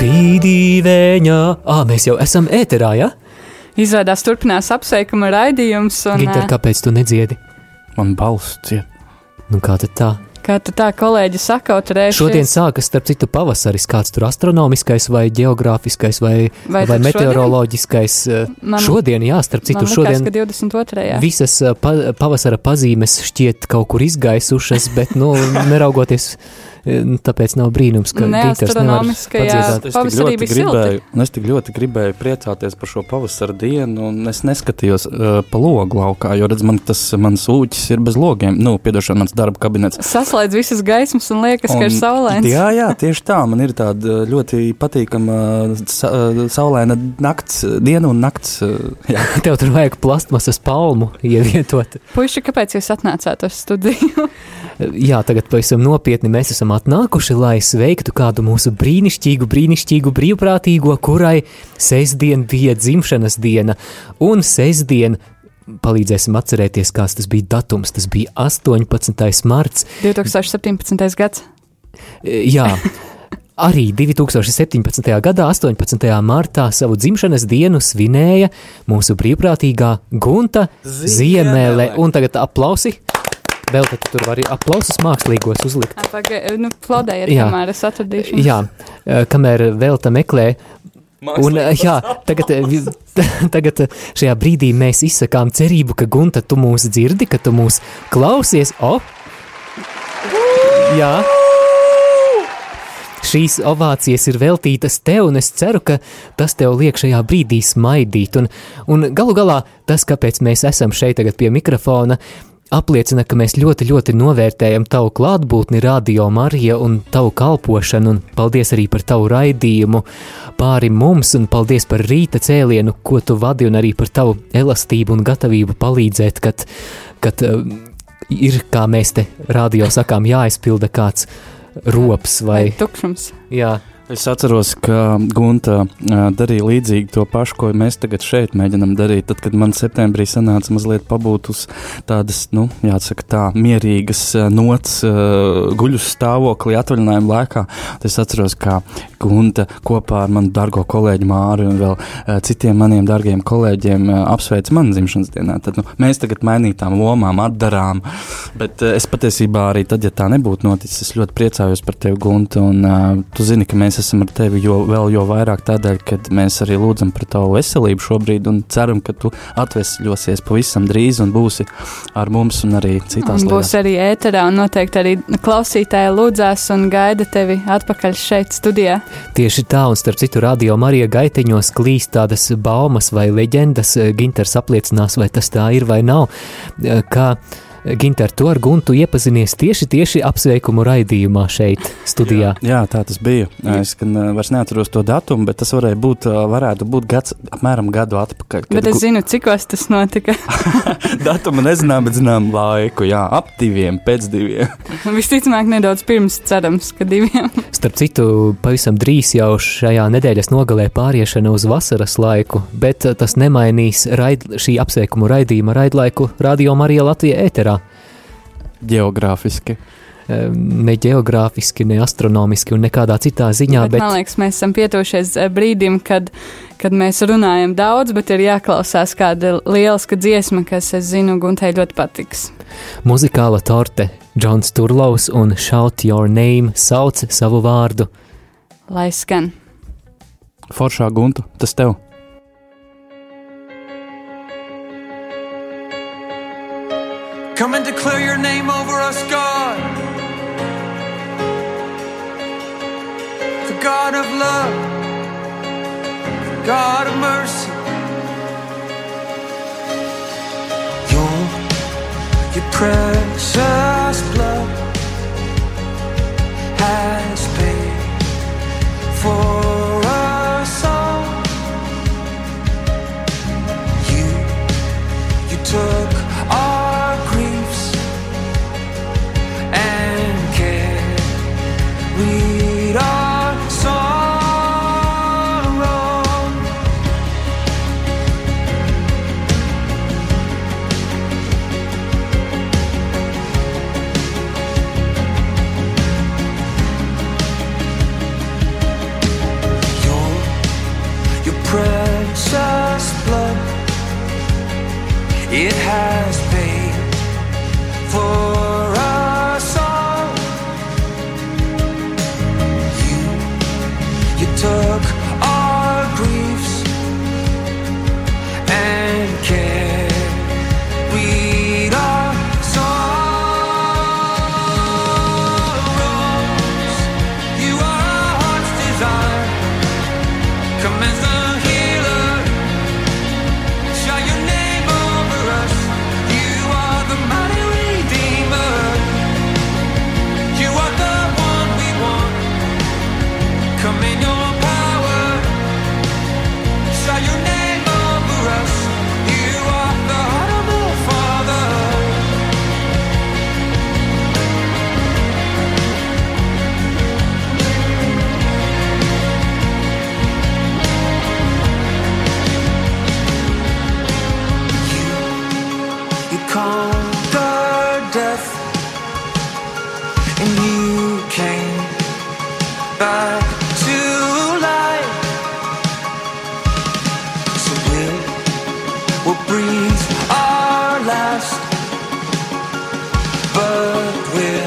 Pīdīvēņā, ah, mēs jau esam ēterā, ja? Izrādās turpinās apsveikuma raidījums. Un, Ginter, kāpēc tu nedziedi? Man balss ciet. Nu kā tad tā? Kā tu tā kolēģi sakautrējušies? Šodien sākas, starp citu, pavasaris, kāds tur astronomiskais vai geogrāfiskais vai, Vai vai meteoroloģiskais. Man- Šodien, jā, starp citu, Man likās, šodien ka 22. Jā. visas eh, pa, pavasara pazīmes šķiet kaut kur izgaisušas, bet, nu, neraugoties, tāpēc nav brīnums, ka Ginters nevar padziedāt. Es tik ļoti gribēju, un es tik ļoti gribēju priecāties par šo pavasara dienu, un es neskatījos uh, pa logu laukā, jo redz, man tas mans ūķis ir bez logiem. Nu, piedošana, mans darba kabinets. Saslēdz visas gaismas un liekas, ka ir Un- saulains. Jā, jā, tieši tā. Man ir tāda ļoti patīkama sa, saulaina nakts, diena un nakts. Jā, Tev tur vajag plastmasas palmu ievietot. Puiši, kāpēc jūs atnācāt uz studiju? Jā, tagad pavisam nopietni mēs esam atnākuši, lai sveiktu kādu mūsu brīnišķīgu, brīnišķīgu brīvprātīgo, kurai sestdien bija dzimšanas diena. Un sestdien palīdzēsim atcerēties, kāds tas bija datums. Tas bija 18. marts. 2017. gads. E, Jā. Arī 2017. gadā, 18. martā, savu dzimšanas dienu svinēja mūsu brīvprātīgā Gunta Ziemele. Un tagad aplausi. Vēl tad tu tur vari aplausus mākslīgos uzlikt. Pagaid, nu, plaudējiet, Jā. kamēr es atradīšu. Jā, eh, kamēr vēl tam meklē. Un, eh, jā, tagad, vi- tagad šajā brīdī mēs izsakām cerību, ka Gunta, tu mūs dzirdi, ka tu mūs klausies. O! Jā. Šīs ovācijas ir veltītas tev, un es ceru, ka tas tev liek šajā brīdī smaidīt. Un, un galu galā tas, kāpēc mēs esam šeit tagad pie mikrofona, apliecina, ka mēs ļoti, ļoti novērtējam tavu klātbūtni, radio Marija un tavu kalpošanu, un paldies arī par tavu raidījumu pāri mums, un paldies par rīta cēlienu, ko tu vadi, un arī par tavu elastību un gatavību palīdzēt, kad, kad uh, ir, kā mēs te radio sakām, jāizpilda kāds rops vai, Tukšums. jā, Es atceros, ka Gunta darīja līdzīgi to pašu, ko mēs tagad šeit mēģinām darīt. Tad, kad man septembrī sanāca mazliet pabūt uz tādas, nu, jāsaka, tā mierīgas nots, guļus stāvoklī atvaļinājuma laikā, es atceros, kā Gunta kopā ar manu dargo kolēģi Māri un vēl citiem maniem dargiem kolēģiem apsveic manu dzimšanas dienā. Tad, nu, mēs tagad mainītām lomām atdarām, bet es patiesībā arī tad, ja tā nebūtu noticis, es ļoti priecājos par tevi, Gunta, un tu zini, ka mēs esam ar tevi jo, vēl jo vairāk tādēļ, ka mēs arī lūdzam par tavu veselību šobrīd un ceram, ka tu atvesļosies pavisam drīz un būsi ar mums un arī citās Un būs arī ēterā, un noteikti arī klausītāji lūdzās un gaida tevi atpakaļ šeit studijā. Tieši tā, un starp citu, radio Marija gaiteņos klīst tādas baumas vai leģendas. Ginters apliecinās, vai tas tā ir vai nav. Kā Ginter, tu ar Guntu iepazinies tieši, tieši apsveikumu raidījumā šeit, studijā. Jā, jā, tā tas bija. Es gan uh, vairs neatceros to datumu, bet tas varēja būt, uh, varētu būt gads, apmēram gadu atpakaļ. kad Bet es gu- zinu, cikos tas notika. Datumu nezinām, bet zinām laiku. Jā, ap diviem, pēc diviem. Visticamāk, nedaudz pirms cerams, ka diviem. Starp citu, pavisam drīz jau šajā nedēļas nogalē pāriešana uz vasaras laiku, bet uh, tas nemainīs raid, šī apsveikumu raidījuma raidlaiku radio Marija Latvija ēterā. Geogrāfiski. Ne geogrāfiski, ne astronomiski un nekādā citā ziņā, bet, bet, man liekas, mēs esam pietuvušies eh, brīdim, kad, kad mēs runājam daudz, bet ir jāklausās kāda lieliska dziesma, kas, es zinu, Guntai ļoti patiks. Muzikāla torte, Džons Turlaus un Shout Your Name sauc savu vārdu. Lai skan. Foršā gunta, tas tev. God of mercy. Your, your precious blood has paid for it has paid for. conquer death, and you came back to life. So we will breathe our last, but we'll.